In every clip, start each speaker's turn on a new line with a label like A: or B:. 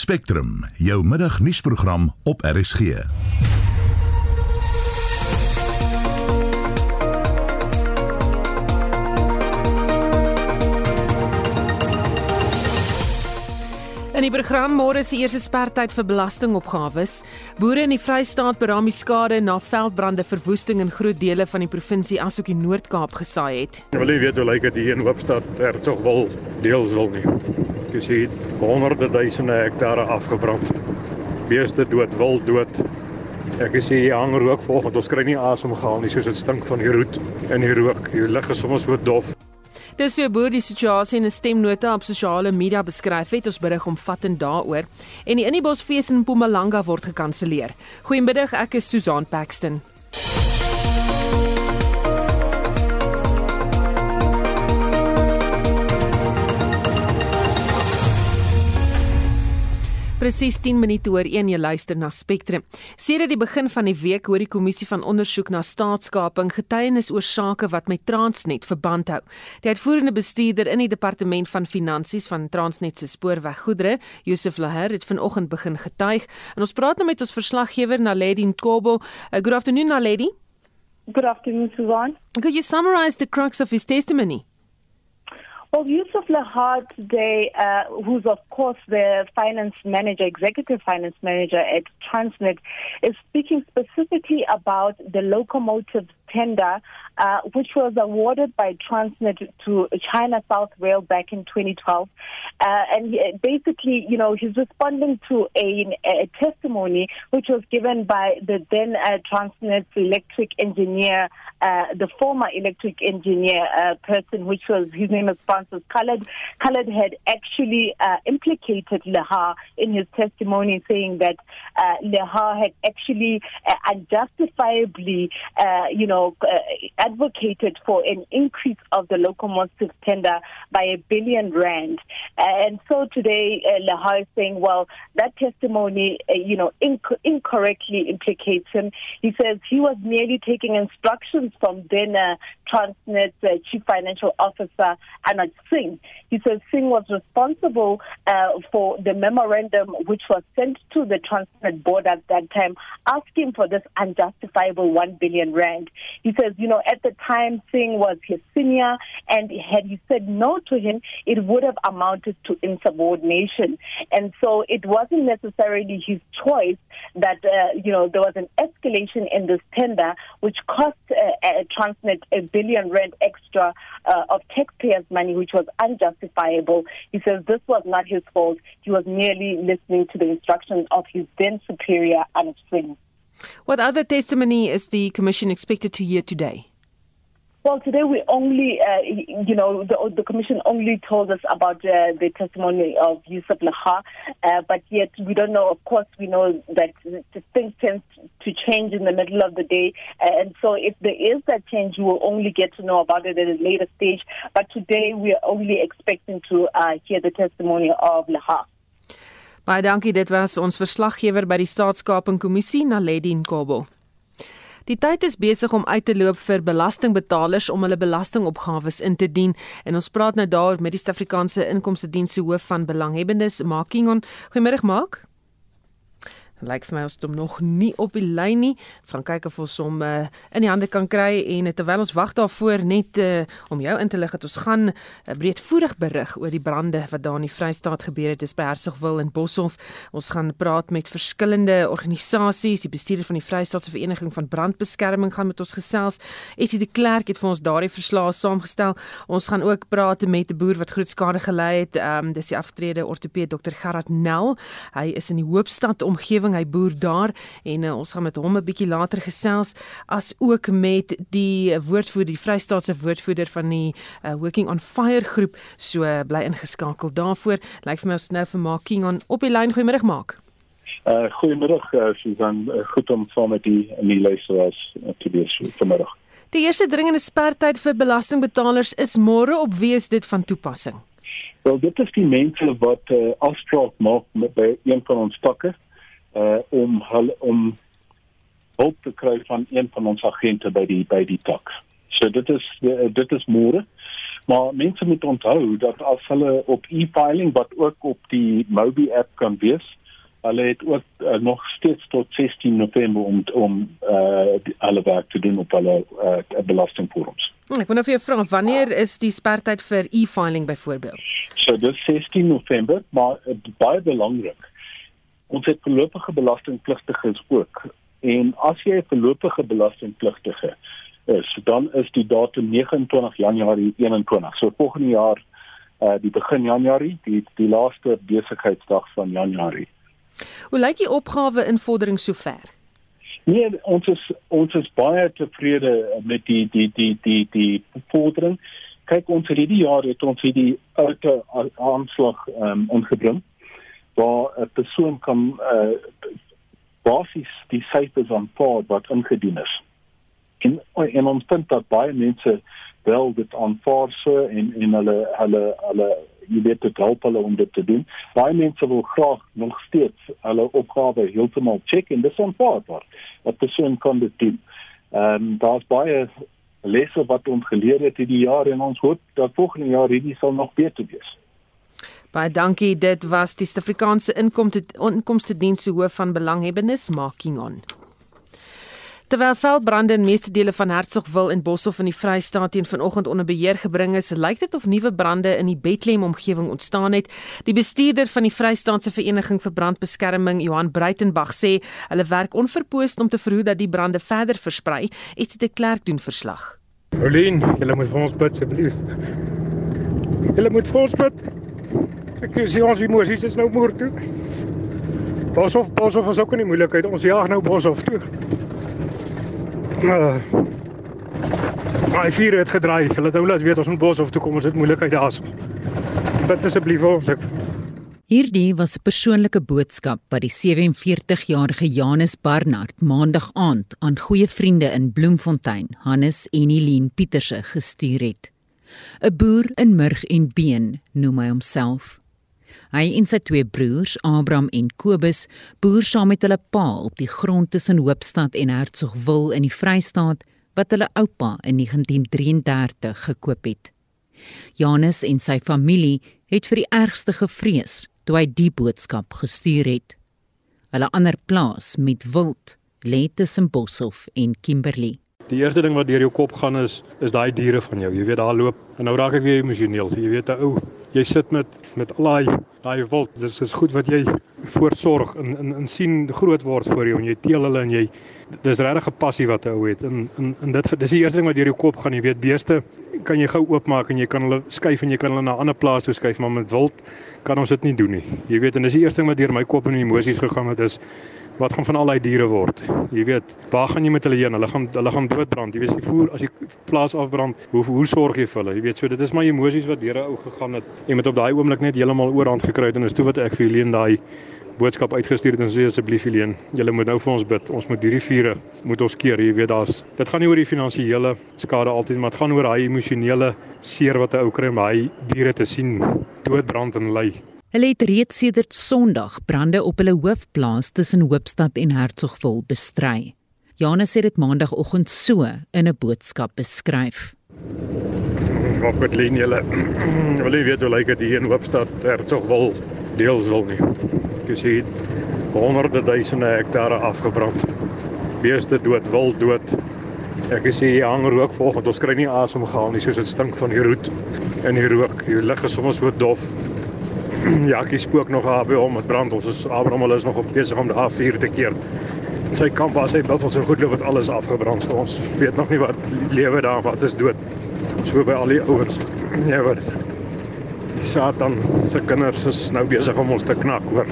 A: Spectrum, jou middagnuusprogram op RSG.
B: In die program môre se eerste spertyd vir belastingopgawes. Boere in die Vrystaat beraam die skade na veldbrande, verwoesting in groot dele van die provinsie asook die Noord-Kaap gesaai het.
C: Ek wil nie weet hoe lyk dit hier in Hoopstad, Hertsgwil, Deelswil nie. Jy sien honderde duisende hektare afgebrand. Beeste dood, wild dood. Ek sien hier hang rook volgens ons kry nie asem gehaal nie soos dit stink van die roet en die rook. Die lug is sommer so dof.
B: Dis so boer die situasie in 'n stemnota op sosiale media beskryf het. Ons berig omvattend daaroor. En die Innibosfees in Mpumalanga word gekanselleer. Goeiemiddag, ek is Susan Paxton. Presies 10 minute oor 1 jy luister na Spectrum. Sedert die begin van die week hoor die kommissie van ondersoek na staatskaping getuienis oor sake wat met Transnet verband hou. Die uitvoerende bestuurder in die departement van finansies van Transnet se spoorweggoedere, Josef Laher, het vanoggend begin getuig. En ons praat nou met ons verslaggewer Naledi Nkobo. Uh, good afternoon Naledi.
D: Good afternoon Susan.
B: Could you summarize the crux of his testimony?
D: Well, Yusuf Lahad today, uh, who's of course the finance manager, executive finance manager at Transnet, is speaking specifically about the locomotive tender, uh, which was awarded by Transnet to China South Rail back in 2012. Uh, and he, basically, you know, he's responding to a, a, testimony which was given by the then uh, Transnet electric engineer, uh, the former electric engineer uh, person, which was his name is Francis Khaled. Khaled had actually uh, implicated Leha in his testimony, saying that Leha had actually unjustifiably, you know, know, uh, advocated for an increase of the locomotive tender by a billion rand. And so today, uh, Lahar is saying, well, that testimony, uh, you know, inc- incorrectly implicates him. He says he was merely taking instructions from then uh, Transnet uh, Chief Financial Officer Anand Singh. He says Singh was responsible uh, for the memorandum which was sent to the Transnet board at that time, asking for this unjustifiable 1 billion rand. He says, you know, at the time Singh was his senior, and had he said no to him, it would have amounted to insubordination. And so it wasn't necessarily his choice that, uh, you know, there was an escalation in this tender, which cost uh, uh, Transnet a billion rand extra uh, of taxpayers' money, which was unjustifiable. He says this was not his fault. He was merely listening to the instructions of his then superior, Anand Singh.
B: What other testimony is the Commission expected to hear today?
D: Well, today we only, uh, you know, the, the, Commission only told us about uh, the testimony of Yusuf Laha, uh, but yet we don't know. Of course, we know that things tend to change in the middle of the day, and so if there is that change, we will only get to know about it at a later stage. But today we are only expecting to uh, hear the testimony of Laha.
B: Baie dankie, dit was ons verslaggewer by die Staatskaping Kommissie, Naledi Nkobo. Die tyd is besig om uit te loop vir belastingbetalers om hulle belastingopgawes in te dien en ons praat nou daar met die Suid-Afrikaanse Inkomste Diens se hoof van belanghebbendes, Makingon. Goeiemôre, Mak. Lyk vir my ons het hom nog nie op die lyn nie. Ons gaan kyk of ons hom uh, in die hande kan kry en uh, terwyl ons wag daarvoor net uh, om jou in te lig dat ons gaan 'n uh, breedvoerig berig oor die brande wat daar in die Vrystaat gebeur het, dis by Hertsgwil en Boshoff. Ons gaan praat met verskillende organisasies, die bestuurder van die Vrystaatse Vereniging van Brandbeskerming gaan met ons gesels. Esie de Klerk het vir ons daardie verslae saamgestel. Ons gaan ook praat met 'n boer wat groot skade gelei het. Ehm um, dis die aftrede ortoped Dr. Gerard Nel. Hy is in die Hoopstad omgewing omgewing, hy boer daar en uh, ons gaan met hom 'n bietjie later gesels as ook met die woordvoerder, die Vrystaatse woordvoerder van die uh, Working on Fire groep. So uh, bly ingeskakel daarvoor. Lyk vir my ons nou vir Making on op die lyn. Goeiemôre maak.
E: Uh goeiemiddag uh, Susan, uh, goed om saam met die in die luisteraars uh, te wees vanmiddag.
B: Die eerste dringende spertyd vir belastingbetalers is môre op wie is dit van toepassing?
E: Wel dit is die mense wat uh, afspraak maak met by een van ons takke uh om hulle om hulp te kry van een van ons agente by die by die tak. So dit is dit is môre. Maar mense moet onthou dat as hulle op e-filing wat ook op die Mobi app kan wees, hulle het ook uh, nog steeds tot 16 November om om uh, alle werk te doen op hulle uh, belastingvorms.
B: Hm, ek wonder of jy vra wanneer is die sperdatum vir e-filing byvoorbeeld?
E: So dis 16 November, maar uh, baie belangrik. Ons het voorlopige belastingpligtiges ook. En as jy 'n voorlopige belastingpligtige is, dan is die datum 29 Januarie 21. So volgende jaar uh die begin Januarie, die die laaste besigheidsdag van Januarie.
B: Hoe lyk die opgawe invordering sover?
E: Nee, ons is ons is baie tevrede met die die die die die vordering. Kyk ons hierdie jaar het ons hierdie ouke aanslag ehm um, ingebring waar 'n persoon kan uh basies die syfers aanvaar wat ingedien is. En en ons vind dat baie mense wel dit aanvaar so en en hulle hulle hulle jy weet dit help hulle om dit te doen. Baie mense wil graag nog steeds hulle opgawe heeltemal check en dis onvaarbaar. Wat persoon kan dit doen. Ehm um, daar's baie lesse wat ons geleer het hierdie jaar en ons hoop dat volgende jaar hierdie sal nog beter wees.
B: Baie dankie. Dit was die Suid-Afrikaanse Inkomste Diens se hoof van belanghebbendes, Making On. Terwyl veldbrande in meeste dele van Hertsgwil en Boshoff in die Vrystaat teen vanoggend onder beheer gebring is, lyk dit of nuwe brande in die Bethlehem omgewing ontstaan het. Die bestuurder van die Vrystaatse Vereniging vir Brandbeskerming, Johan Breitenberg, sê hulle werk onverpoos om te verhoed dat die brande verder versprei. Iets te klerk doen verslag.
C: Olien, julle moet vir ons bid asseblief. Julle moet vir ons bid. Ek sien ons emosies is nou moer toe. Boshoff, Boshoff is ook in die moeilikheid. Ons jaag nou Boshoff toe. Uh, my vier het gedraai. Het nou laat weet ons moet bos of toe kom ons het moeilikheid daarso. Bid asseblief vir ons ek.
F: Hierdie was 'n persoonlike boodskap wat die 47-jarige Janus Barnard maandag aand aan goeie vriende in Bloemfontein, Hannes en Eileen Pieterse gestuur het. 'n Boer in Murg en Been noem hy homself. Hy en sy twee broers, Abraham en Kobus, boer saam met hulle pa op die grond tussen Hoopstad en Hertsgwil in die Vrystaat wat hulle oupa in 1933 gekoop het. Janus en sy familie het vir die ergste gevrees toe hy die boodskap gestuur het. Hulle ander plaas met wild lê tussen Boshoff en Kimberley.
C: Die eerste ding wat deur jou kop gaan is is daai diere van jou. Jy weet daar loop en nou raak ek weer emosioneel. Jy weet 'n ou, jy sit met met al daai daai wild. Dis is goed wat jy voorsorg en in in sien groot word vir jou en jy teel hulle en jy dis regtig 'n passie wat 'n ou het. En in in dit dis die eerste ding wat deur jou kop gaan. Jy weet beeste kan jy gou oopmaak en jy kan hulle skuif en jy kan hulle na 'n ander plaas toe skuif, maar met wild kan ons dit nie doen nie. Jy weet en dis die eerste ding wat deur my kop en emosies gegaan het is wat gaan van al daai diere word? Jy weet, waar gaan jy met hulle heen? Hulle gaan hulle gaan doodbrand. Jy weet, as jy voer as jy plaas afbrand, hoe hoe sorg jy vir hulle? Jy weet, so dit is my emosies wat deur 'n ou gegaan het. Jy moet op daai oomblik net heeltemal oorhand gekry het en is toe wat ek vir Helene daai boodskap uitgestuur het en sê asseblief Helene, jy moet nou vir ons bid. Ons moet hierdie vure moet ons keer. Jy weet, daar's dit gaan nie oor die finansiële skade altyd, maar dit gaan oor daai emosionele seer wat 'n ou kry om hy diere te sien doodbrand en ly.
F: Hulle het reeds sedert Sondag brande op hulle hoofplaas tussen Hoopstad en Hertsgvul bestry. Janus het dit maandagooggend so in 'n boodskap beskryf.
C: Wat met lyn julle? Wil jy weet hoe lyk dit hier in Hoopstad? Hertsgvul deels wil nie. Jy sien honderde duisende hektare afgebrand. Beeste dood, wil dood. Ek sê hier hang rook volgens ons kry nie asem gehaal nie soos dit stink van die roet en die rook. Die lug is soms so dof. Jackie spook nog daar by hom met brand. Ons is Abraham hulle is nog op besig om die A4 te keer. Sy kamp was hy buffels so goed loop het alles afgebrand. So ons weet nog nie wat lewe daar wat is dood. So by al die ouens. Ja wat. Satan se kinders is nou besig om ons te knak hoor.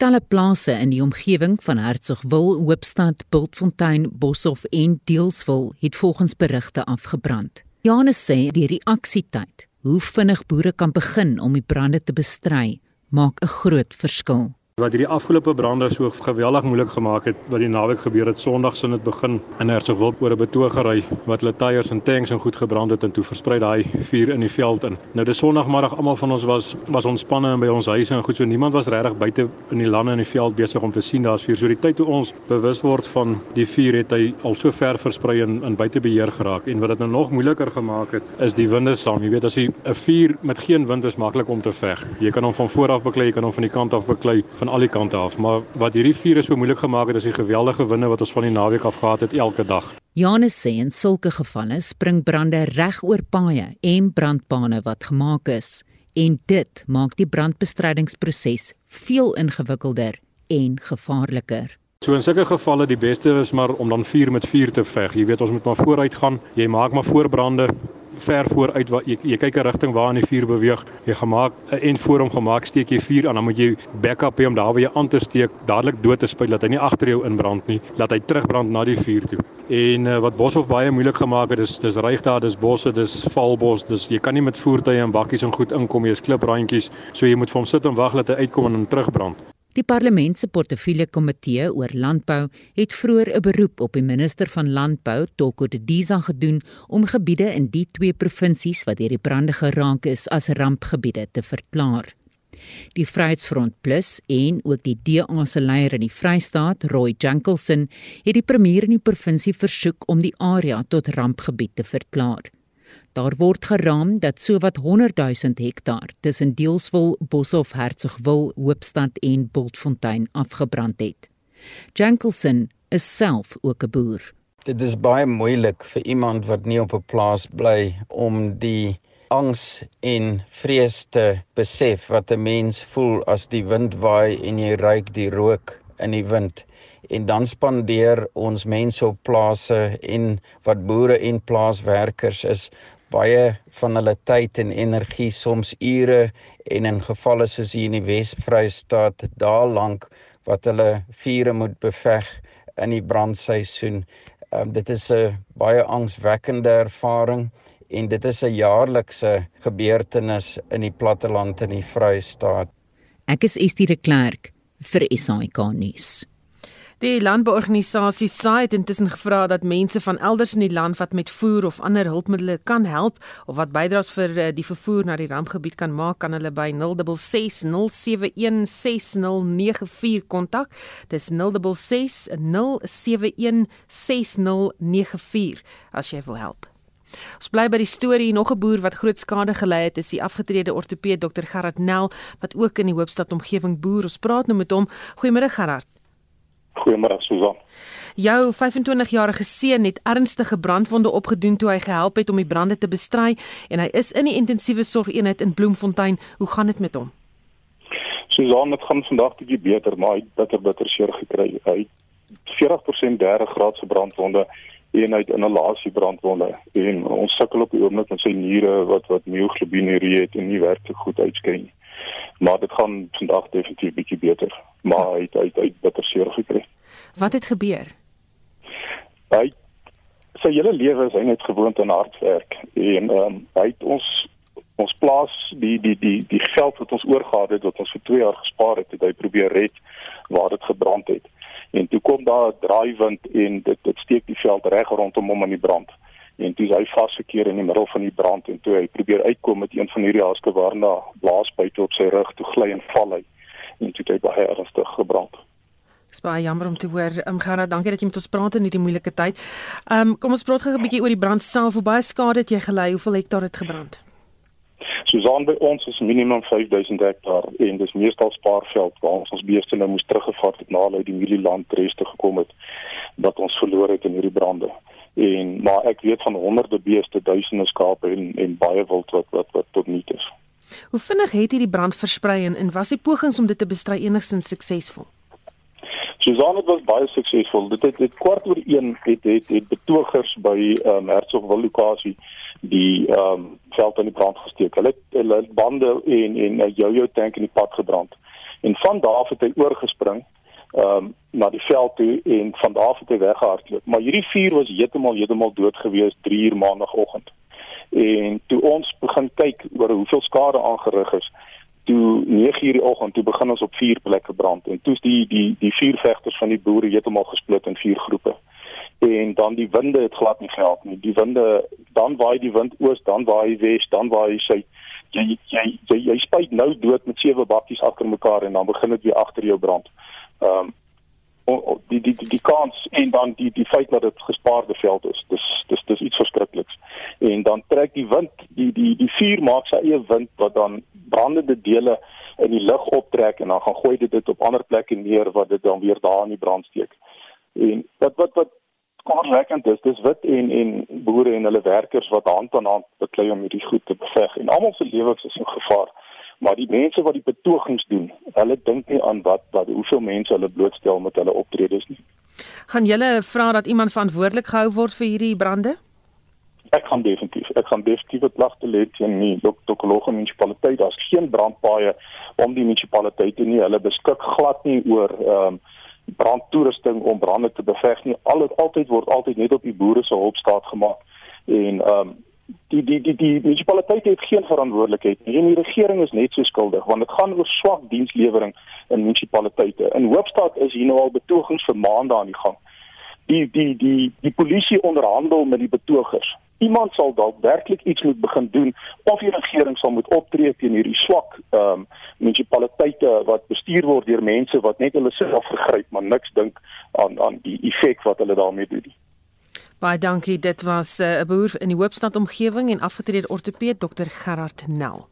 F: Talle plase in die omgewing van Hertsgwil, Hoopstad, Bultfontein, Boshoff en Deelsville het volgens berigte afgebrand. Janus sê die reaksietyd hoe vinnig boere kan begin om die brande te bestry, maak 'n groot verskil.
C: Wat hierdie afgelope brande so geweldig moeilik gemaak het wat die naweek gebeur het Sondag sin dit begin in Hertsgwil oor 'n betogery wat hulle tyres en tanks en goed gebrand het en toe versprei daai vuur in die veld in. Nou dis Sondagmiddag almal van ons was was ontspanne in by ons huise en goed so niemand was regtig buite in die lande in die veld besig om te sien daar's vuur. So die tyd toe ons bewus word van die vuur het hy al so ver versprei en in buite beheer geraak en wat dit nou nog moeiliker gemaak het is die winde saam. Jy weet as jy 'n vuur met geen wind is maklik om te veg. Jy kan hom van voor af beklei, jy kan hom van die kant af beklei. Van van al die kante af, maar wat hierdie vuur so moeilik gemaak het is die geweldige winde wat ons van die naweek af gehad het elke dag.
F: Janus sê in sulke gevalle spring brande reg oor paaie en brandpane wat gemaak is en dit maak die brandbestrydingsproses veel ingewikkelder en gevaarliker.
C: So in sulke gevalle die beste is maar om dan vuur met vuur te veg. Jy weet ons moet maar vooruit gaan. Jy maak maar voorbrande ver vooruit waar jy jy kyk 'n rigting waar in die vuur beweeg. Jy gemaak 'n en voor hom gemaak steek jy vuur aan, dan moet jy backup hê om daar waar jy aan te steek dadelik dood te spyt dat hy nie agter jou inbrand nie, laat hy terugbrand na die vuur toe. En uh, wat Boshoff baie moeilik gemaak het, is dis ryg daar, dis bosse, dis valbos, dis jy kan nie met voertuie en bakkies en goed inkom nie, is kliprandjies, so jy moet vir hom sit en wag dat hy uitkom en dan terugbrand.
F: Die parlement se portefeulje komitee oor landbou het vroeër 'n beroep op die minister van landbou, Toko Didiza gedoen om gebiede in die twee provinsies wat deur die brande geraak is as rampgebiede te verklaar. Die Vryheidsfront Plus en ook die DA se leier in die Vrystaat, Roy Jankelson, het die premier in die provinsie versoek om die area tot rampgebied te verklaar. Daar word geraam dat sowat 100 000 hektaar tussen Deelswil, Boshoff, Hertsgwil, Hoopstad en Bultfontein afgebrand het. Jankelson is self ook 'n boer.
G: Dit is baie moeilik vir iemand wat nie op 'n plaas bly om die angs en vrees te besef wat 'n mens voel as die wind waai en jy ruik die rook in die wind en dan spandeer ons mense op plase en wat boere en plaaswerkers is baie van hulle tyd en energie soms ure en in gevalle soos hier in die Wes-Vrystaat dae lank wat hulle vure moet beveg in die brandseisoen. Um, dit is 'n baie angswekkende ervaring en dit is 'n jaarlikse gebeurtenis in die platteland in die Vrystaat.
F: Ek is Estie de Klerk vir SAK nuus.
B: Die landbouorganisasie SAI het intussen gevra dat mense van elders in die land wat met voer of ander hulpmiddels kan help of wat bydraes vir eh, die vervoer na die rampgebied kan maak, kan hulle by 0660716094 kontak. Dis 0660716094 as jy wil help. Ons bly by die storie nog 'n boer wat groot skade gelei het, is die afgetrede ortopeed Dr Gerard Nel wat ook in die Hoopstad omgewing boer. Ons praat nou met hom. Goeiemôre Gerard.
H: Goeiemôre Susan.
B: Jou 25-jarige seun het ernstige brandwonde opgedoen toe hy gehelp het om die brande te bestry en hy is in die intensiewe sorgeenheid in Bloemfontein. Hoe gaan dit met hom?
H: Susan, dit gaan vandag bietjie beter, maar hy het bitter bitter seer gekry. Hy het 40% 30 graad se brandwonde en hy het inhalasie brandwonde en ons sukkel op die oomblik met sy niere wat wat myoglobine het en nie werk te goed uitskei nie maar dit gaan vandag definitief bietjie beter. Maar hy het hy het, het bitter seer gekry.
B: Wat het gebeur?
H: Hy sy hele lewe is hy net gewoond aan hardwerk en um, hy het ons ons plaas die die die die geld wat ons oorgehad het wat ons vir 2 jaar gespaar het het hy probeer red waar dit gebrand het. En toe kom daar 'n draaiwind en dit dit steek die veld reg rondom hom in die brand en toe hy vasgekeer in die middel van die brand en toe hy probeer uitkom met een van hierdie haske waarna blaasbuite op sy rug toe gly en val hy en toe hy baie ernstig gebrand.
B: Dis baie jammer om te hoor. Ehm um, Gerard, dankie dat jy met ons praat in hierdie moeilike tyd. Ehm um, kom ons praat gou 'n bietjie oor die brand self. Hoe baie skade het jy gelei? Hoeveel hektaar het gebrand?
H: Susan by ons is minimum 5000 hektaar en dis meestal spaarveld waar ons ons beeste nou moes teruggevat het nadat die mielieland reste gekom het wat ons verloor het in hierdie brande en maar ek weet van honderde beeste, duisende skape en en baie wild wat wat wat tot nut is.
B: Hoe vinnig het hierdie brand versprei en, en was die pogings om dit te bestry enigstens suksesvol?
H: Susan het was baie suksesvol. Dit het, het kwart oor 1 het het, het betogers by ehm um, Hertsgwil lokasie die ehm um, veld in die brand gesteek. Hulle het hulle bande en en 'n jojo tank in die pad gebrand. En van daar af het hy oorgespring ehm um, na die veld toe en van daar af het hy weggehardloop. Maar hierdie vuur was heeltemal heeltemal dood gewees 3 uur maandagooggend. En toe ons begin kyk oor hoeveel skade aangerig is, toe 9:00 die oggend toe begin ons op vier plekke brand en toe's die die die vier vegters van die boere heeltemal gesplit in vier groepe. En dan die winde het glad nie gehelp nie. Die winde dan waai die wind oos, dan waai wes, dan waai sy jy jy jy, jy spuit nou dood met sewe bakkies agter mekaar en dan begin dit weer agter jou brand. Ehm um, die die die die kans en dan die die feit dat dit gespaarde veld is. Dis dis dis iets verskrikliks. En dan trek die wind, die die die vuur maak sy eie wind wat dan brandende dele in die lug optrek en dan gaan gooi dit dit op ander plekke neer wat dit dan weer daar in die brand steek. En wat wat wat konrekend is, dis wit en en boere en hulle werkers wat hand aan hand beklei om hierdie goed te beveg en almal se lewens is in gevaar. Maar die mense wat die betogings doen, hulle dink nie aan wat wat hoeveel mense hulle blootstel met hulle optredes nie.
B: Gaan julle vra dat iemand verantwoordelik gehou word vir hierdie brande?
H: Ek gaan definitief. Ek gaan definitief dit lagte lê teen die Dokologie munisipaliteit. Daar's geen brandpaaie om die munisipaliteite nie. Hulle beskik glad nie oor ehm um, brandtoerusting om brande te beveg nie. Al het altyd word altyd net op die boere se hulp staat gemaak. En ehm um, die die die die munisipaliteit het geen verantwoordelikheid nie. En die regering is net so skuldig want dit gaan oor swak dienslewering in munisipaliteite. In Hoopstad is hier nou al betogings vir maande aan die gang. Die die die die polisie onderhandel met die betogers iemand sal dalk werklik iets moet begin doen of die regering sal moet optree teen hierdie swak ehm um, munisipaliteite wat bestuur word deur mense wat net hulle self vergryp maar niks dink aan aan die effek wat hulle daarmee doen.
B: Baie dankie. Dit was eh, 'n uh, boer in die Hoopstad omgewing en afgetrede ortopeed Dr Gerard Nel.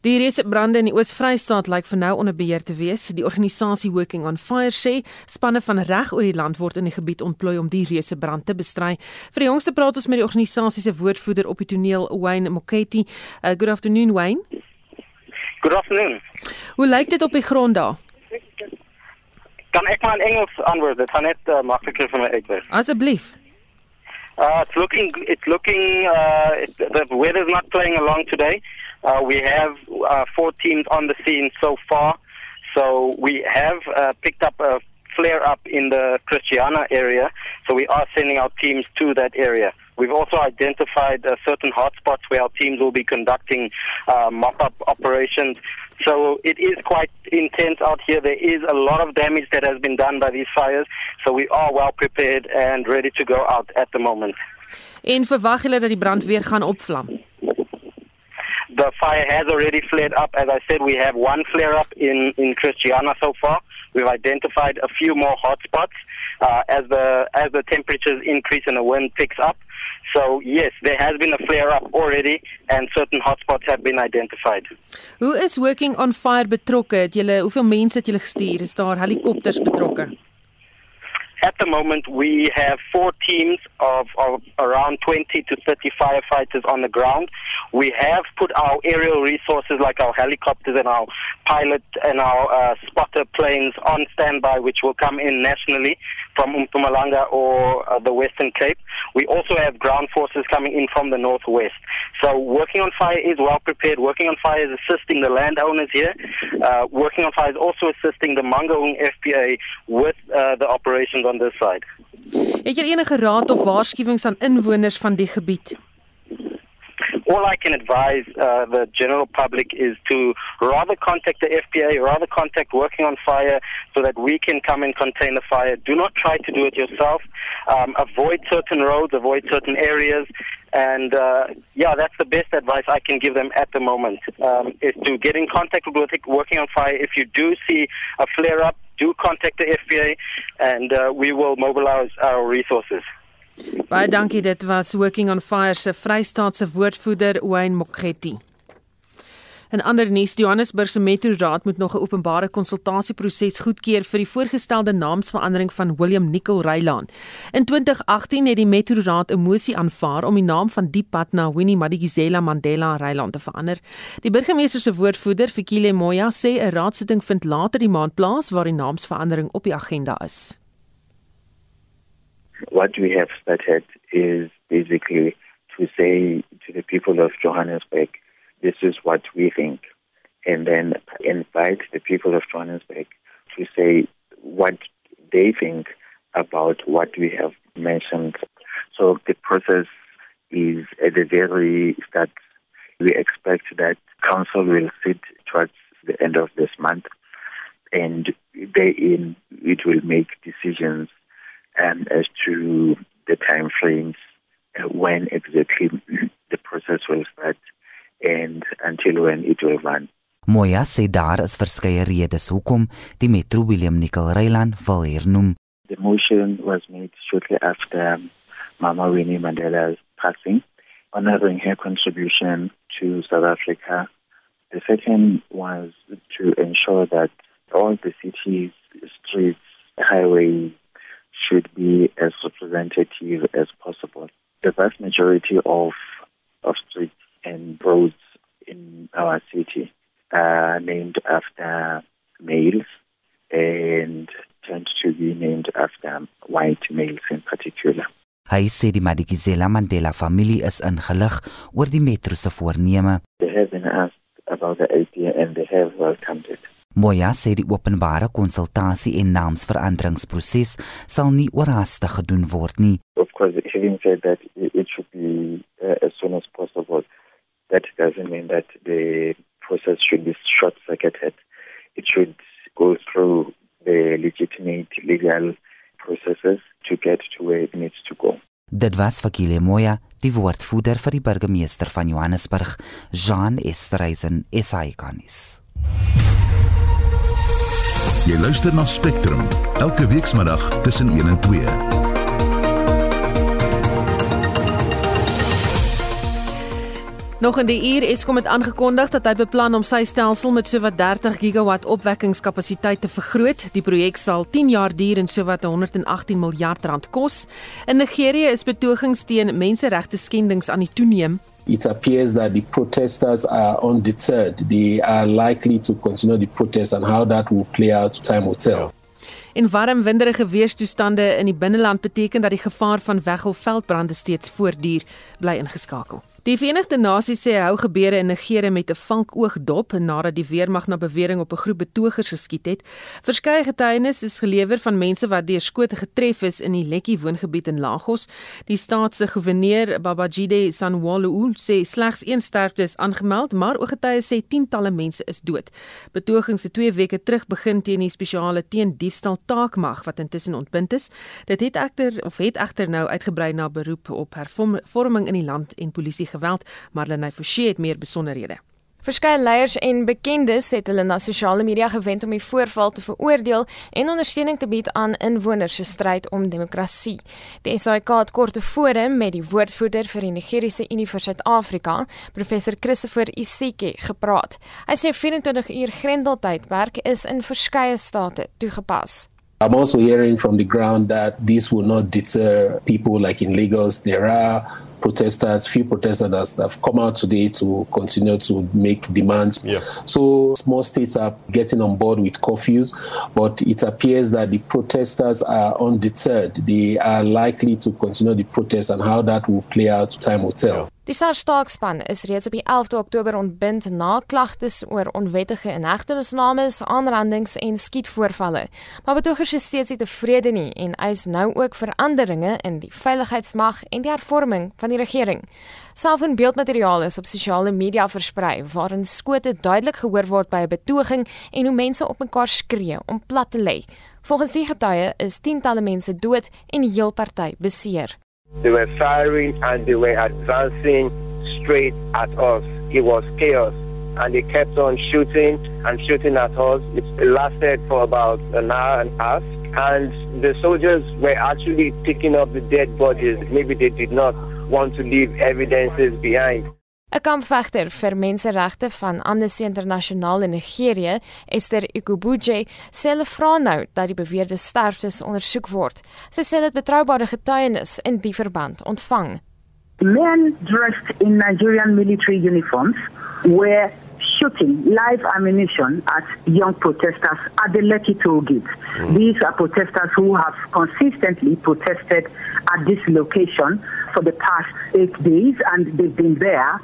B: Die reuse brande in die Oos-Vrystaat lyk vir nou onder beheer te wees. Die organisasie Working on Fire sê spanne van reg oor die land word in die gebied ontplooi om die reuse brand te bestry. Vir die jongste praat ons met die organisasie se woordvoerder op die toneel, Wayne Moketi. Uh, good afternoon, Wayne.
I: Good afternoon.
B: Hoe lyk dit op die grond daar?
I: Kan ek maar in Engels antwoord? Dit gaan net uh, makliker vir my.
B: Asseblief.
I: Uh, it's looking, it's looking, uh, it, the weather's not playing along today. Uh, we have uh, four teams on the scene so far. So we have uh, picked up a flare up in the Christiana area. So we are sending our teams to that area. We've also identified uh, certain hotspots where our teams will be conducting uh, mop up operations. So it is quite intense out here. There is a lot of damage that has been done by these fires. So we are well prepared and ready to go out at the moment.
B: En verwag julle dat die brand weer gaan opvlam?
I: the fire has already flared up. As I said, we have one flare up in, in Christiana so far. We've identified a few more hotspots uh, as the as the temperatures increase and the wind picks up. So yes, there has been a flare up already and certain hotspots have been identified.
B: Who is working on fire betrokke? Het julle hoeveel mense het julle gestuur? Is daar helikopters betrokke?
I: At the moment, we have four teams of, of, around 20 to 30 firefighters on the ground. We have put our aerial resources like our helicopters and our pilot and our uh, spotter planes on standby, which will come in nationally from Mpumalanga or uh, the Western Cape. We also have ground forces coming in from the northwest. So working on fire is well prepared. Working on fire is assisting the landowners here. Uh, working on fire is also assisting the Mangaung FPA with uh, the operations on this side.
B: Het jy enige raad of waarskuwings aan inwoners van die gebied?
I: All I can advise uh, the general public is to rather contact the FPA, rather contact Working on Fire so that we can come and contain the fire. Do not try to do it yourself. Um, avoid certain roads, avoid certain areas. And uh, yeah, that's the best advice I can give them at the moment um, is to get in contact with Working on Fire. If you do see a flare up, do contact the FPA and uh, we will mobilize our resources.
B: Baie dankie dit was Working on Fire se Vrystaatse woordvoerder Wayne Mokgetti. In ander nuus, Johannesburg se Metro Raad moet nog 'n openbare konsultasieproses goedkeur vir die voorgestelde naamsverandering van William Nicol Rylaan. In 2018 het die Metro Raad 'n mosie aanvaar om die naam van die pad na Winnie Madikizela Mandela Rylaan te verander. Die burgemeester se woordvoerder, Fikile Moya, sê 'n raadsitting vind later die maand plaas waar die naamsverandering op die agenda is.
J: What we have started is basically to say to the people of Johannesburg, this is what we think, and then invite the people of Johannesburg to say what they think about what we have mentioned. So the process is at the very start. We expect that council will sit towards the end of this month, and therein it will make decisions um, as to the time frames uh, when exactly the process will start and until when it will run.
K: Moya sê daar is verskeie redes hoekom Metro William Nicol Ryland wil hernoem.
J: The motion was made shortly after Mama Winnie Mandela's passing, honoring her contribution to South Africa. The second was to ensure that all the cities, streets, highways should be as representative as possible. The vast majority of, of streets and roads in our city are named after males and tend to be named after white males in particular.
K: Hy sê die Madikizela Mandela familie is ingelig oor die metro se voorneme.
J: They have been asked about the idea and they have welcomed it.
K: Moya sê die openbare konsultasie en naamsveranderingsproses sal nie oorhaastig gedoen word nie.
J: Of course, having said that, it should be uh, as soon as possible. That doesn't mean that the process should be short-circuited. It should go through the legitimate legal processes to get to where it needs to go.
K: Dit was Fakile Moya, die woordvoerder vir die burgemeester van Johannesburg, Jean Estreisen, SAICanis.
A: Jy luister na Spectrum elke weekmiddag tussen 1 en 2.
B: Nog in die uur Eskom het aangekondig dat hy beplan om sy stelsel met sowat 30 gigawatt opwekkingskapasiteit te vergroot. Die projek sal 10 jaar duur en sowat 118 miljard rand kos. In Nigerië is betogings teen menseregte skendings aan die toeneem.
L: It appears that the protesters are undeterred. They are likely to continue the protest and how that will play out time will tell.
B: En warm winderige weerstoestande in die binneland beteken dat die gevaar van weggolfveldbrande steeds voortduur, bly ingeskakel. Die Verenigde Nasies sê hou gebeure in Nigerië met 'n vankoogdop nadat die weermag na bewering op 'n groep betogers geskiet het. Verskeie getuienis is gelewer van mense wat deur skote getref is in die Lekki woongebied in Lagos. Die staat se goewerneur, Babajide Sanwo-Olu, sê slegs een sterfte is aangemeld, maar ooggetuies sê tientalle mense is dood. Betogings het 2 weke terug begin teen die spesiale teen-diefstal taakmag wat intussen ontbind is. Dit het egter of het egter nou uitgebrei na beroep op hervorming in die land en polisie geweld, Marlene Forsie het meer besonderhede.
M: Verskeie leiers en bekendes het hulle na sosiale media gewend om die voorval te veroordeel en ondersteuning te bied aan inwoners se stryd om demokrasie. Die SAIK het kort tevore met die woordvoerder vir die Nigeriese Unie vir Suid-Afrika, professor Christopher Isike, gepraat. Hy sê 24 uur grendeltydperk is in verskeie state toegepas.
L: I'm also hearing from the ground that this will not deter people like in Lagos. There are protesters, few protesters that have come out today to continue to make demands. Yeah. So small states are getting on board with curfews, but it appears that the protesters are undeterred. They are likely to continue the protest and how that will play out, time will tell.
M: Die SARS-staakspan is reeds op die 11de Oktober ontbind na klagtes oor onwettige inhegtenisnames, aanrandings en skietvoorvalle. Maar betogers is steeds nie tevrede nie en eis nou ook veranderinge in die veiligheidsmag en die hervorming van die regering. Self- en beeldmateriaal is op sosiale media versprei waarin skote duidelik gehoor word by 'n betoging en hoe mense op mekaar skree om plat te lê. Volgens die getuie is tientalle mense dood en die heel party beseer.
N: They were firing and they were advancing straight at us. It was chaos. And they kept on shooting and shooting at us. It lasted for about an hour and a half. And the soldiers were actually picking up the dead bodies. Maybe they did not want to leave evidences behind.
M: 'n Kampvegter vir menseregte van Amnesty International in Nigerië, Esther Ikubuje, sê hulle vra nou dat die beweerde sterftes ondersoek word. Sy sê dit betroubare getuienis in die verband ontvang.
O: Men dressed in Nigerian military uniforms were shooting live ammunition at young protesters at the Lekki toll gate. Mm. These are protesters who have consistently protested at this location for the past eight days, and they've been there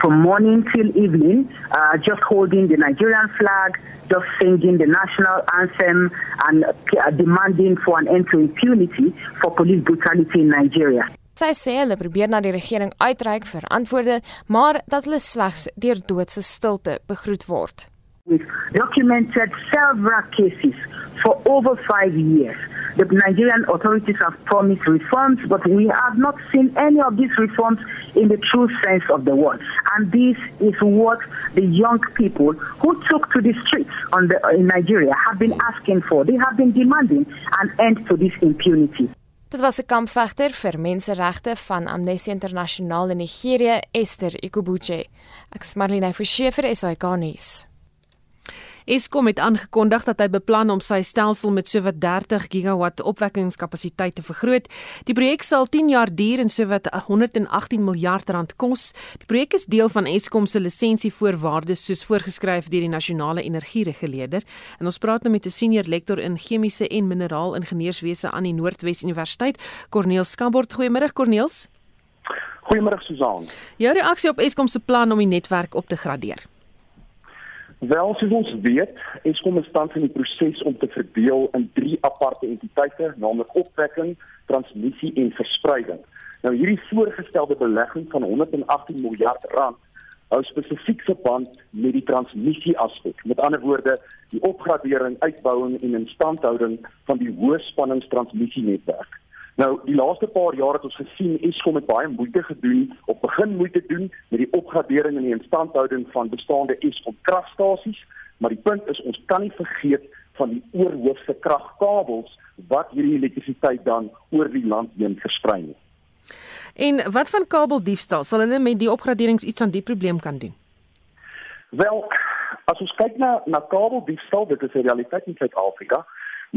O: from morning till evening, uh, just holding the Nigerian flag, just singing the national anthem, and uh, demanding for an end to impunity for police brutality in Nigeria.
M: Sy sê hulle probeer na die regering uitreik vir antwoorde, maar dat hulle slegs deur doodse stilte begroet word.
O: We've documented several cases for over five years. The Nigerian authorities have promised reforms, but we have not seen any of these reforms in the true sense of the word. And this is what the young people who took to the streets the, in Nigeria have been asking for. They have been demanding an end to this impunity.
M: Dit was 'n kampvegter vir menseregte van Amnesty Internasionaal in Nigerië, Esther Ikubuche. Ek smarline vir Shefer SAK-nuus.
B: Eskom het aangekondig dat hy beplan om sy stelsel met sowat 30 gigawatt opwekkingskapasiteit te vergroot. Die projek sal 10 jaar duur en sowat 118 miljard rand kos. Die projek is deel van Eskom se lisensievoorwaardes soos voorgeskryf deur die nasionale energiereguleerder. En ons praat nou met 'n senior lektor in chemiese en mineraalingenieurswese aan die Noordwes Universiteit, Corneel Skambort. Goeiemôre Corneels.
P: Goeiemôre Susan.
B: Jou reaksie op Eskom se plan om die netwerk op te gradeer.
P: Wel, soos ons weet, Eskom is tans in die proses om te verdeel in drie aparte entiteite, naamlik opwekking, transmissie en verspreiding. Nou hierdie voorgestelde belegging van 118 miljard rand hou spesifiek verband met die transmissie aspek. Met ander woorde, die opgradering, uitbouing en instandhouding van die hoëspanningstransmissienetwerk. Nou, die laaste paar jaar het ons gesien Eskom het baie moeite gedoen op begin moeite doen met die opgradering en die instandhouding van bestaande Eskom kragstasies, maar die punt is ons kan nie vergeet van die oorhoofse kragkabels wat hierdie elektrisiteit dan oor die land heen versprei nie.
B: En wat van kabeldiefstal? Sal hulle met die opgraderings iets aan die probleem kan doen?
P: Wel, as ons kyk na na kabeldiefstal, dit is 'n realiteit in Suid-Afrika.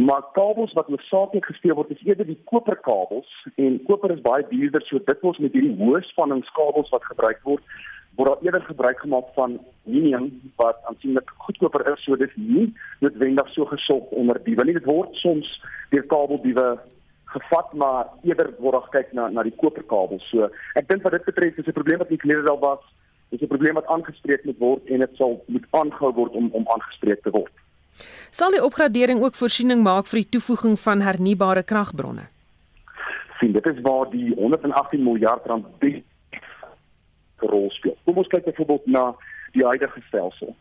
P: Maar kabels wat hoofsaaklik gesteel word is eerder die koperkabels. En koper is baie duurder so dit word met hierdie hoë spanningskabels wat gebruik word word daar eerder gebruik gemaak van aluminium wat aansienlik goedkoper is. So dit nie noodwendig so gesog onder die want dit word soms deur kabeldiewe gevat maar eerder word daar kyk na na die koperkabels. So ek dink wat dit betref is 'n probleem wat nie gelede al was. Dis 'n probleem wat aangespreek moet word en dit sal moet aangehou word om om aangespreek te word
B: Sal die opgradering ook voorsiening maak vir die toevoeging van hernubare kragbronne?
P: Sien, dit is waar die 118 miljard rand die rol speel. Kom ons kyk byvoorbeeld na die huidige stelsel.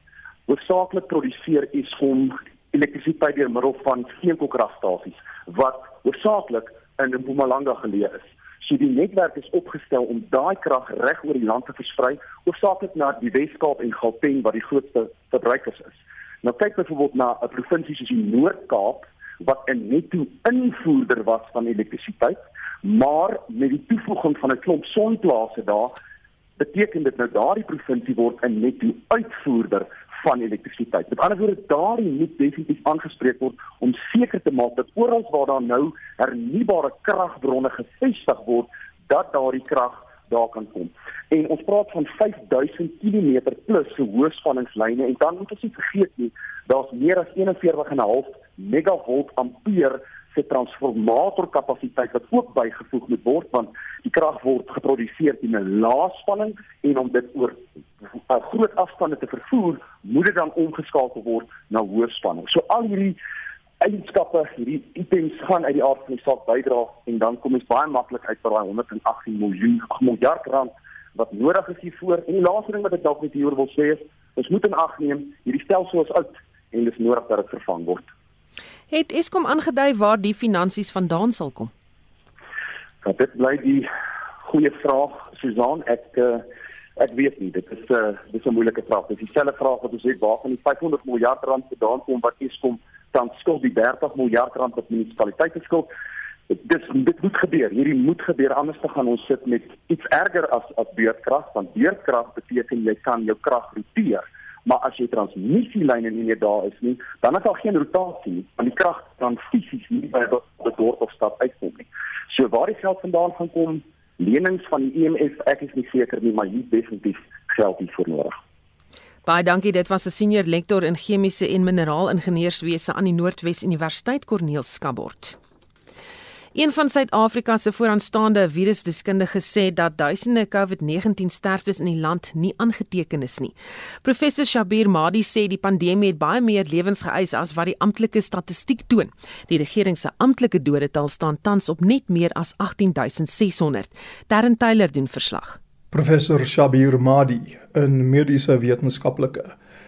P: Hoofsaaklik produseer Eskom elektrisiteit deur middel van steenkoolkragstasies wat hoofsaaklik in Mpumalanga geleë is. So die netwerk is opgestel om daai krag reg oor die land te versprei, hoofsaaklik na die Wes-Kaap en Gauteng wat die grootste verbruikers is. Nou kyk byvoorbeeld na 'n provinsie soos die Noord-Kaap wat 'n netto invoerder was van elektrisiteit, maar met die toevoeging van 'n klomp sonplase daar, beteken dit nou daardie provinsie word 'n netto uitvoerder van elektrisiteit. Met ander woorde, daardie moet definitief aangespreek word om seker te maak dat oral waar daar nou hernubare kragbronne gevestig word, dat daardie krag daar kan kom. En ons praat van 5000 km plus se hoëspanningslyne en dan moet ons nie vergeet nie, daar's meer as 41,5 megavolt ampere se transformatorkapasiteit wat ook bygevoeg moet word want die krag word geproduseer in 'n laagspanning en om dit oor 'n groot afstande te vervoer, moet dit dan omgeskakel word na hoëspanning. So al hierdie eienskappe hierdie items gaan uit die aard van die saak bydra en dan kom ons baie maklik uit by daai 118 miljoen miljard rand wat nodig is hiervoor. En die laaste ding wat ek dalk net hier wil sê is ons moet in ag neem hierdie stelsel is oud en dis nodig dat dit vervang word.
B: Het Eskom aangedui waar die finansies vandaan sal kom?
P: Ja, dit bly die goeie vraag Susan ek uh, ek weet nie dit is 'n uh, dis 'n moeilike vraag. Dis dieselfde vraag wat ons het waar van die 500 miljard rand vandaan kom wat Eskom dan skuld die 30 miljard rand wat munisipaliteite skuld. Dit dit moet gebeur. Hierdie moet gebeur anders te gaan ons sit met iets erger as as beurtkrag want beurtkrag beteken jy kan jou krag roteer. Maar as jy transmissielyne nie meer daar is nie, dan is daar geen rotasie nie. Want die krag dan fisies nie by die dorp of stad uitkom nie. So waar die geld vandaan gaan kom, lenings van die EMF, ek is nie seker nie, maar hier definitief geld hiervoor nodig.
B: Baie dankie. Dit was 'n senior lektor in chemiese en mineraalingenieurswese aan die Noordwes Universiteit Corneel Skabort. Een van Suid-Afrika se vooraanstaande virusdeskundiges sê dat duisende COVID-19 sterftes in die land nie aangeteken is nie. Professor Shabir Madi sê die pandemie het baie meer lewens geëis as wat die amptelike statistiek toon. Die regering se amptelike dodetal staan tans op net meer as 18600. Darren Taylor doen verslag.
Q: Professor Shabir Madi, 'n mediese wetenskaplike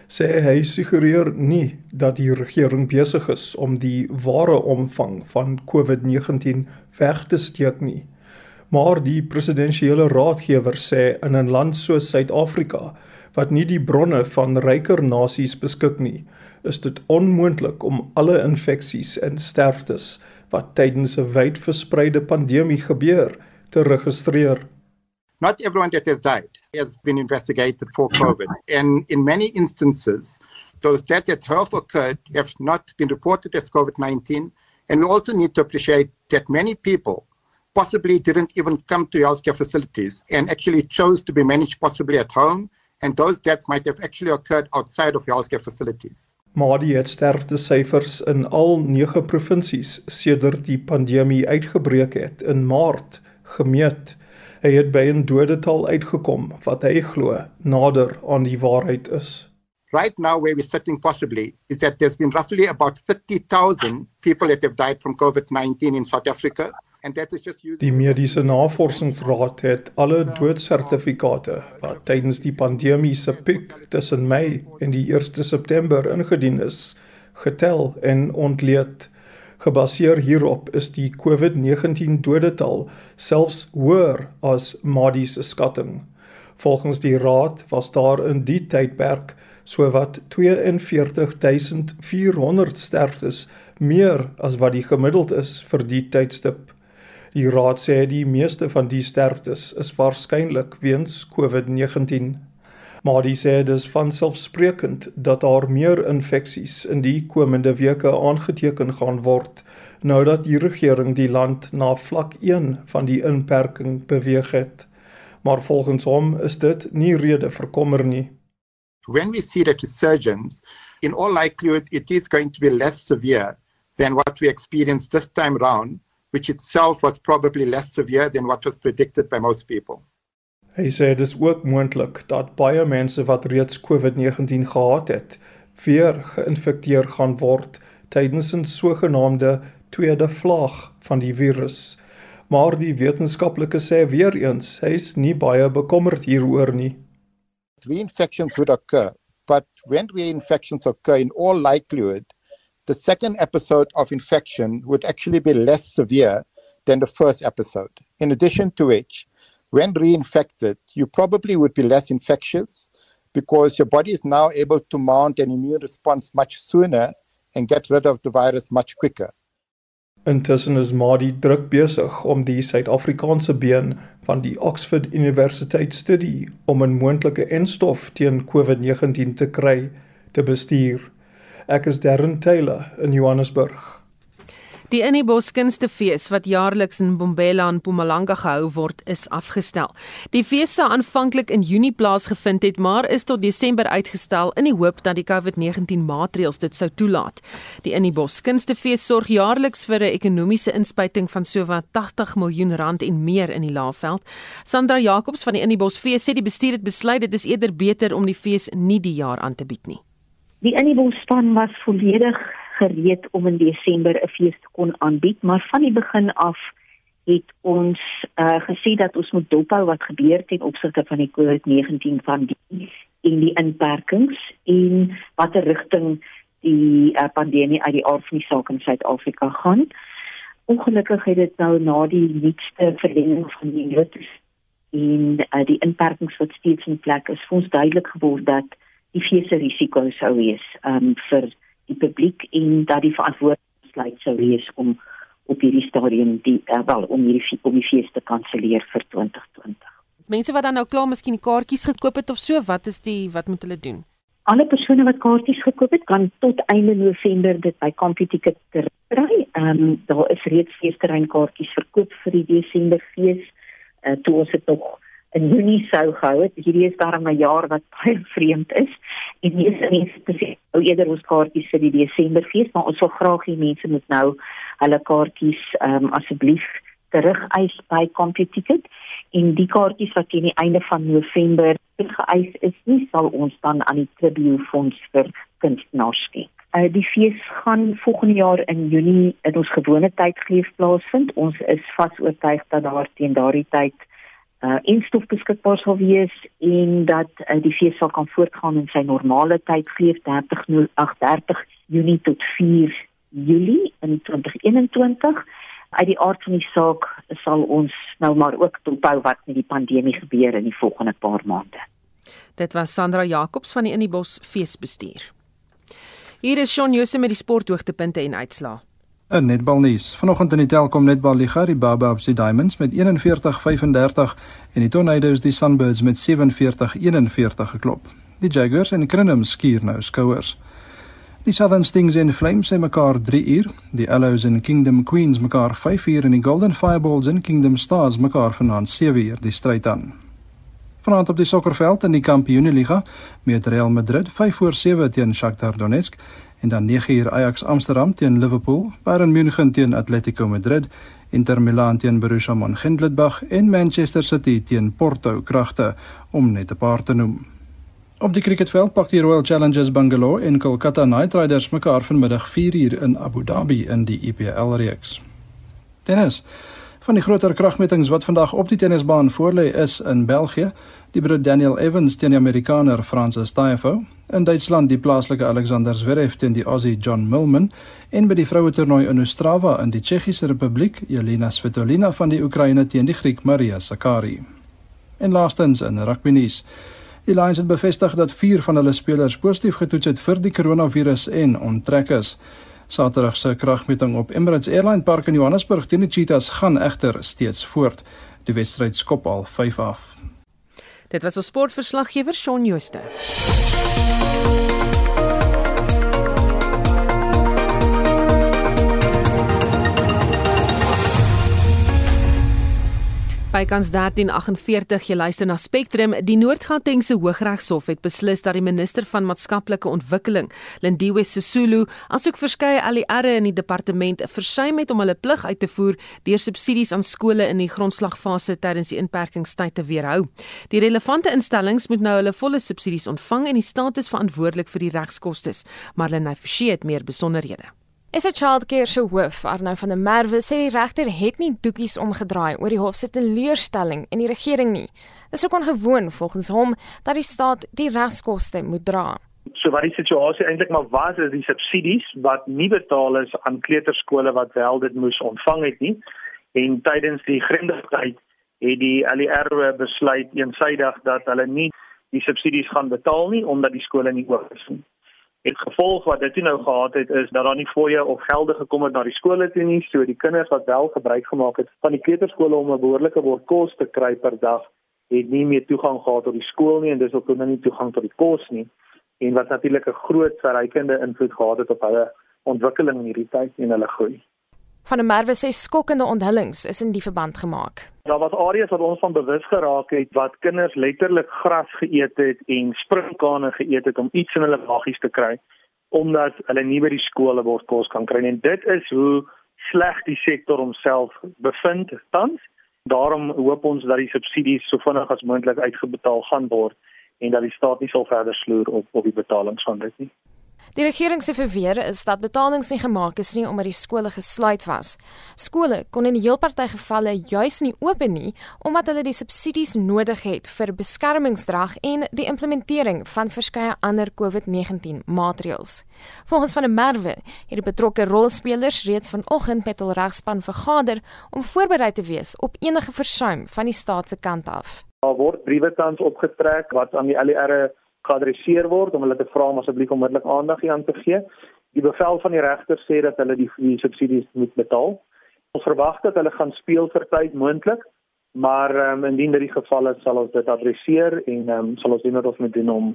Q: sê hy suggereer nie dat die regering besig is om die ware omvang van COVID-19 weg te steek nie. Maar die presidensiële raadgewer sê in 'n land soos Suid-Afrika wat nie die bronne van ryker nasies beskik nie, is dit onmoontlik om alle infeksies en sterftes wat tydens 'n wyd verspreide pandemie gebeur te registreer.
R: Not everyone that has died has been investigated for COVID. And in many instances, those deaths that have occurred have not been reported as COVID 19. And we also need to appreciate that many people possibly didn't even come to healthcare facilities and actually chose to be managed possibly at home. And those deaths might have actually occurred outside of healthcare facilities.
Q: Maar die het sterfte syfers in al 9 provinsies sedert die pandemie uitgebreek het in Maart gemeet. Hy het by 'n dodetal uitgekom wat hy glo nader aan die waarheid is.
R: Right now where we're sitting possibly is that there's been roughly about 30,000 people that have died from COVID-19 in South Africa and that is just using
Q: Die Mediese Navorsingsraad het alle doodsertifikate wat tydens die pandemie se piek tussen Mei en die 1 September ingedien is, getel en ontleed. Gebaseer hierop is die COVID-19 dodetal selfs hoër as Madi se skatting. Volgens die raad was daar in die tydperk sowat 42400 sterftes meer as wat die gemiddeld is vir die tydstip. Die raad sê die meeste van die sterftes is waarskynlik weens COVID-19 maar die sê dis vanselfsprekend dat daar meer infeksies in die komende weke aangeteken gaan word nou dat die regering die land na vlak 1 van die inperking beweeg het. Maar volgens hom is dit nie rede vir kommer nie.
R: When we see that resurgence, in all likelihood it is going to be less severe than what we experienced this time round, which itself was probably less severe than what was predicted by most people.
Q: Hy sê dit is ook moontlik dat baie mense wat reeds COVID-19 gehad het, weer geïnfekteer gaan word tydens 'n sogenaamde tweede vlaag van die virus. Maar die wetenskaplike sê weer eens, hy is nie baie bekommerd hieroor nie.
R: Reinfections would occur, but when reinfections occur in all likelihood, the second episode of infection would actually be less severe than the first episode. In addition to which, when reinfected, you probably would be less infectious because your body is now able to mount an immune response much sooner and get rid of the virus much quicker.
Q: Intussen is Madi druk besig om die Suid-Afrikaanse been van die Oxford Universiteit studie om 'n moontlike enstof teen COVID-19 te kry te bestuur. Ek is Darren Taylor in Johannesburg.
B: Die Innibos Kunstefees wat jaarliks in Bombela in Mpumalanga gehou word, is afgestel. Die fees sou aanvanklik in Junie plaasgevind het, maar is tot Desember uitgestel in die hoop dat die COVID-19 maatreëls dit sou toelaat. Die Innibos Kunstefees sorg jaarliks vir 'n ekonomiese inspuiting van sowat 80 miljoen rand en meer in die Laagveld. Sandra Jacobs van die Innibos Fees sê die bestuur het besluit dit is eerder beter om die fees nie die jaar aan te bied nie.
S: Die Innibos span was volledig gereed om in Desember 'n fees te kon aanbied, maar van die begin af het ons uh, gesê dat ons moet dophou wat gebeur ten opsigte van die COVID-19 van die in die inperkings en watter rigting die uh, pandemie uit die aard van die saak in Suid-Afrika gaan. Ongelukkig het dit nou na die nuutste verlenging van die virus en uh, die inperkings wat steeds in plek is, vir ons duidelik geword dat die fees se risiko sou wees um, vir die publiek en dat die verantwoordelikheid sou wees om op hierdie stadium die uh, wel om hierdie om die fees te kanselleer vir 2020.
B: Mense wat dan nou klaar miskien kaartjies gekoop het of so, wat is die wat moet hulle doen?
S: Alle persone wat kaartjies gekoop het, kan tot einde November dit by CompuTicket kry. Ehm um, daar is reeds feesterreinkaartjies verkoop vir die Desember fees. Uh, toe ons dit nog in Junie sou gehou het. Hierdie is daarom 'n jaar wat baie vreemd is. En meeste mense sê ou eerder ons kaartjies vir die Desemberfees, maar ons wil graag hê mense moet nou hulle kaartjies ehm um, asseblief terugeis by CompuTicket en die kaartjies wat teen die einde van November geëis is, nie sal ons dan aan die Tribute Fonds vir kunstenaars skenk. Uh, die fees gaan volgende jaar in Junie in ons gewone tydgeleef plaasvind. Ons is vas oortuig dat daar teen daardie tyd uh instof beskikbaar sal wees en dat uh, die fees sal kan voortgaan in sy normale tydgeleef 30 Junie tot 4 Julie in 2021 uit die aard van die saak sal ons nou maar ook dophou wat met die pandemie gebeur in die volgende paar maande.
B: Dit was Sandra Jacobs van die Inibos feesbestuur. Hier is Shaun Jose met die sporthoogtepunte en uitslae.
T: In netbalnuus. Vanoggend in die Telkom Netbal Liga, die Babas die Diamonds met 41-35 en die Tornadoes die Sunbirds met 47-41 geklop. Die Jaguars en Crinums skuur nou skouers. Die Southern Stings en Flames se mekaar 3 uur, die Allows en Kingdom Queens mekaar 5 uur en die Golden Fireballs en Kingdom Stars mekaar vanaand 7 uur die stryd aan. Vanaand op die sokkerveld in die Kampioenliga met Real Madrid 5 voor 7 teen Shakhtar Donetsk en dan 9 uur Ajax Amsterdam teen Liverpool, Bayern München teen Atletico Madrid, Inter Milan teen Borussia Mönchengladbach en Manchester City teen Porto kragte om net 'n paar te noem. Op die cricketveld pak die Royal Challengers Bangalore en Kolkata Knight Riders mekaar vanmiddag 4uur in Abu Dhabi in die IPL reeks. Tennis. Van die groter kragmetings wat vandag op die tennisbaan voorlê is in België, die Brit Daniel Evans teen die Amerikaner Francis Tiafoe, in Duitsland die plaaslike Alexander Zverev teen die Aussie John Millman en by die vroue toernooi in Ostrava in die Tsjechiese Republiek, Jelena Svitolina van die Oekraïne teen die Griek Maria Sakkari. En laastens in rugby nuus. Die Lions het bevestig dat 4 van hulle spelers positief getoets het vir die koronavirus en onttrek is. Saterdag se kragmeting op Emirates Airline Park in Johannesburg teen die Cheetahs gaan egter steeds voort. Die wedstryd skop al 5 af.
B: Dit was 'n sportverslaggewer Shaun Jooste. Bykans 1348 jy luister na Spectrum. Die Noord-Gautengse Hooggeregshof het beslis dat die minister van maatskaplike ontwikkeling, Lindiwe Sisulu, asook verskeie ALR in die departement versuim het om hulle plig uit te voer deur subsidies aan skole in die grondslagfase tydens die inperkingstyd te weerhou. Die relevante instellings moet nou hulle volle subsidies ontvang en die staat is verantwoordelik vir die regskoste. Marlene Forsie het meer besonderhede.
M: Is 'n childcare se hoof, Arnou van der Merwe, sê die regter het nie doekies omgedraai oor die hof se teleurstelling in die regering nie. Dis ook ongewoon volgens hom dat die staat die regskoste moet dra.
U: So wat die situasie eintlik maar was is die subsidies wat nie betaal is aan kleuterskole wat wel dit moes ontvang het nie. En tydens die grendigheid het die LER besluit eensydig dat hulle nie die subsidies gaan betaal nie omdat die skole nie oop is nie. Het gevolg wat dit nou gehad het is dat daar nie fooie of gelde gekom het na die skole toe nie, so die kinders wat wel gebruik gemaak het van die kleuterskole om 'n behoorlike bord kos te kry per dag, het nie meer toegang gehad tot die skool nie en dis ook nou nie toegang tot die kos nie. En wat natuurlik 'n groot verrykende invloed gehad het op hulle ontwikkeling in hierdie tyd en hulle groei.
M: Van der Merwe sê skokkende onthullings is in die verband gemaak.
U: Daar was areas wat ons van bewus geraak het wat kinders letterlik gras geëet het en springkane geëet het om iets in hulle maggies te kry omdat hulle nie by die skole word kos kan kry en dit is hoe sleg die sektor homself bevind tans. Daarom hoop ons dat die subsidies so vinnig as moontlik uitgebetaal gaan word en dat die staat nie sal verder sloer op op die betalings van dit nie.
M: Die regering se verweer is dat betalings nie gemaak is nie omdat die skole gesluit was. Skole kon in heel party gevalle juis nie oop nie omdat hulle die subsidies nodig het vir beskermingsdrag en die implementering van verskeie ander COVID-19 maatreëls. Volgens van 'n merwe het die betrokke rolspelers reeds vanoggend met hul regspan vergader om voorberei te wees op enige versuim van die staat se kant af.
U: Daar word briewe tans opgetrek wat aan die LER geadresseer word om hulle te vra om asseblief onmiddellik aandag hieraan te gee. Die bevel van die regter sê dat hulle die, die subsidies moet betaal. Ons verwag dat hulle gaan speel vir tyd moontlik, maar um, indien dit die geval is, sal ons dit adresseer en um, sal ons doen wat ons moet doen om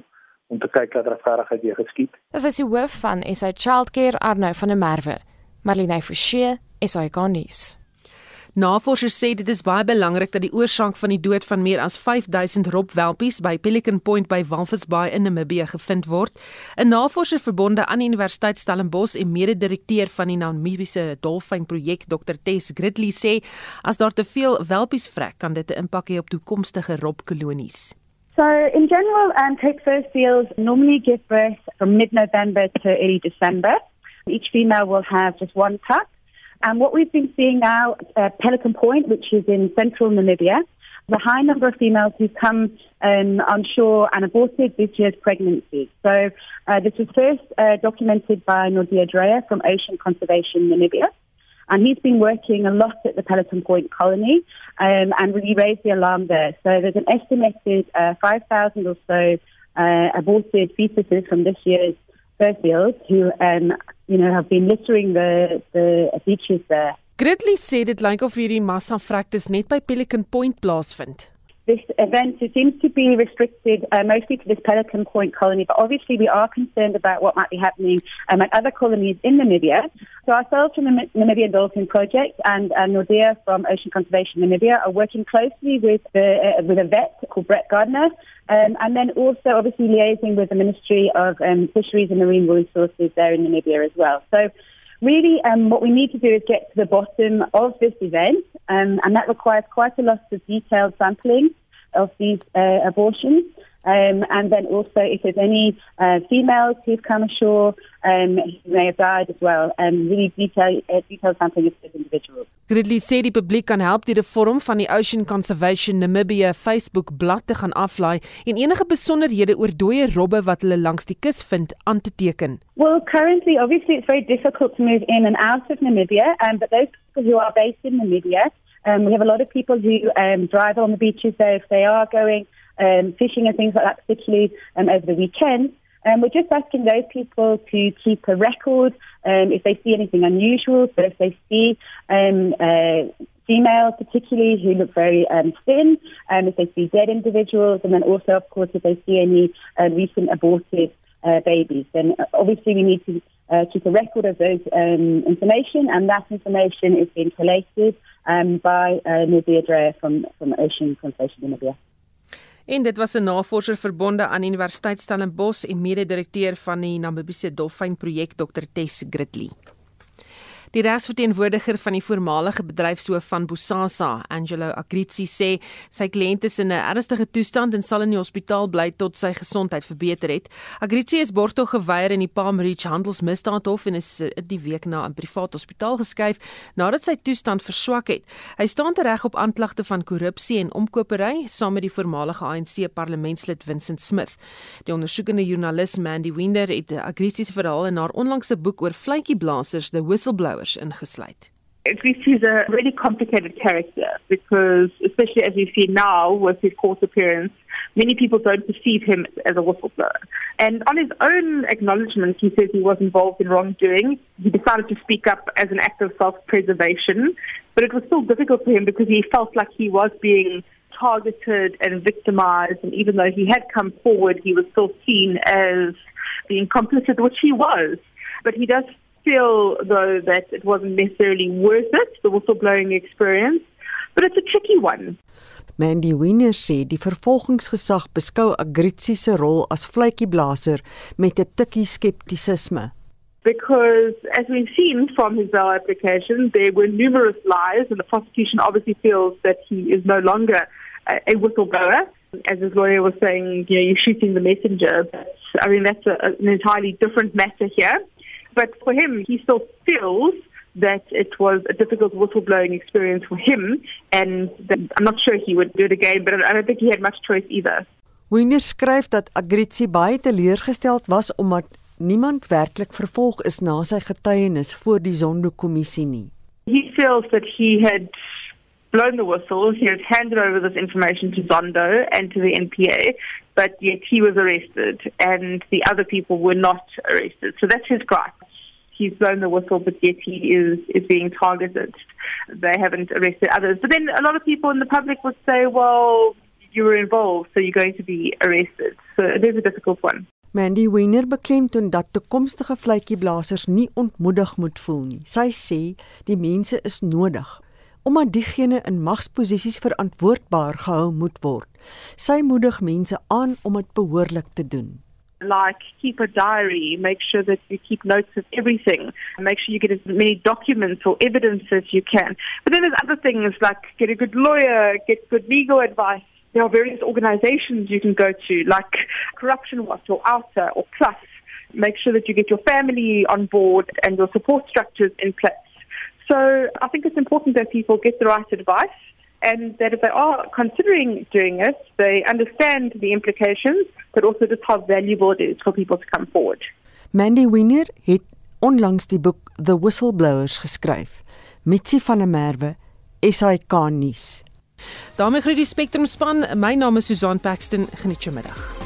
U: om te kyk dat regverdigheid weer geskied.
M: Dit was die hoof van SA Childcare Arno van der Merwe, Marlene Forsie, SA Gonies.
B: Navorsers sê dit is baie belangrik dat die oorsaak van die dood van meer as 5000 robwelpies by Pelican Point by Walvisbaai in Namibië gevind word. 'n Navorser verbonde aan die Universiteit Stellenbosch en mede-direkteur van die Namibiese dolfynprojek Dr Tess Gridley sê as daar te veel welpies vrek, kan dit 'n impak hê op toekomstige robkolonies.
V: So, in general, um, take first seals normally give birth from mid November to early December. Each female will have just one pup. And what we've been seeing now at Pelican Point, which is in central Namibia, the high number of females who've come um, on shore and aborted this year's pregnancy. So uh, this was first uh, documented by Nordia Dreyer from Ocean Conservation Namibia. And he's been working a lot at the Pelican Point colony um, and really raised the alarm there. So there's an estimated uh, 5,000 or so uh, aborted fetuses from this year's birth seals who um, you know, have been littering the the beaches there.
B: Gridley sê dit lyk of hierdie massa vrektes net by Pelican Point plaasvind.
V: This event seems to be restricted uh, mostly to this Pelican Point colony, but obviously we are concerned about what might be happening um, at other colonies in Namibia. So ourselves from the Namibian Dolphin Project and uh, Nordea from Ocean Conservation Namibia are working closely with, the, uh, with a vet called Brett Gardner, um, and then also obviously liaising with the Ministry of um, Fisheries and Marine Resources there in Namibia as well. So really um, what we need to do is get to the bottom of this event, um, and that requires quite a lot of detailed sampling of these uh, abortions. Um, and then also, if there's any uh, females who've come ashore um, who may have died as well, and really detail, uh, detailed sampling of those individuals.
B: Gridley sê die publiek kan help deur die vorm van die Ocean Conservation Namibia Facebook bladsy te gaan aflaai en enige besonderhede oor dooie robbe wat hulle langs die kus vind aan te teken.
V: Well, currently, obviously, it's very difficult to move in and out of Namibia, um, but those people who are based in Namibia, um, we have a lot of people who um, drive on the beaches there if they are going um, fishing and things like that, particularly um, over the weekend. Um, we're just asking those people to keep a record um, if they see anything unusual. So if they see um, uh, females, particularly who look very um, thin, um, if they see dead individuals, and then also, of course, if they see any uh, recent aborted uh, babies, then obviously we need to uh, keep a record of those um, information, and that information is being collated um, by uh, Nubia Drea from, from Ocean Conservation Namibia.
B: En dit was 'n navorser verbonde aan Universiteit Stellenbosch en mede-direkteur van die Namibiese dolfynprojek Dr Tess Gridley. Die regsverteenwoordiger van die voormalige bedryfshoof van Bosasa, Angelo Agrizi sê sy kliënt is in 'n ernstige toestand en sal in die hospitaal bly tot sy gesondheid verbeter het. Agrizi is borgtog geweier in die Palm Ridge Handelsmisdaadhof en is eh, die week na 'n privaat hospitaal geskuif nadat sy toestand verswak het. Hy staan tereg op aanklagte van korrupsie en omkopery saam met die voormalige ANC parlementslid Vincent Smith. Die ondersoekende joernalis Mandy Winder het Agrizi se verhaal in haar onlangse boek oor vletjieblassers, The Whistleblowers ingesluit.
W: He's a really complicated character because, especially as we see now with his court appearance, many people don't perceive him as a whistleblower. And on his own acknowledgement, he says he was involved in wrongdoing. He decided to speak up as an act of self preservation, but it was still difficult for him because he felt like he was being targeted and victimized. And even though he had come forward, he was still seen as being complicit, which he was. But he does feel though that it wasn't necessarily worth it, the whistleblowing experience, but it's a tricky one.
X: Mandy Wiener sê die vervolgingsgesag beskou Agritzi se rol as vletjieblaser met 'n tikkie skeptisisme.
W: Because as we've seen from his bail application, there were numerous lies, and the prosecution obviously feels that he is no longer a, a whistleblower. As his lawyer was saying, you know, you're shooting the messenger. But, I mean, that's a, an entirely different matter here. But for him, he still feels that it was a difficult whistleblowing experience for him, and I'm not sure he would do it again, but I don't think he had much choice either.
X: Wiener skryf dat Agritzi baie teleurgesteld was omdat niemand werklik vervolg is na sy getuienis voor die Zondo-kommissie nie.
W: He feels that he had blown the whistle, he had handed over this information to Zondo and to the NPA, but yet he was arrested and the other people were not arrested. So that's his gripe. He's blown the whistle, but yet he is, is being targeted. They haven't arrested others. But then a lot of people in the public would say, well, you were involved, so you're going to be arrested. So it is a difficult one.
X: Mandy Weiner beklemtoon dat toekomstige vletjieblassers nie ontmoedig moet voel nie. Sy sê die mense is nodig omdat diegene in magsposisies verantwoordbaar gehou moet word. Sy moedig mense aan om dit behoorlik te doen.
W: Like keep a diary, make sure that you keep notes of everything, make sure you get as many documents or evidence as you can. But then there's other things like get a good lawyer, get good legal advice. There are various organizations you can go to, like Corruption Watch or OUTA or Plus. Make sure that you get your family on board and your support structures in place. So I think it's important that people get the right advice and that if they are considering doing it, they understand the implications, but also just how valuable it is for people to come forward.
X: Mandy Wiener het onlangs die boek The Whistleblowers geskryf. Mitsi van der Merwe, SAK nuus.
B: daarmee groet die Spectrum span. My naam is Susan Paxton. Geniet jou middag.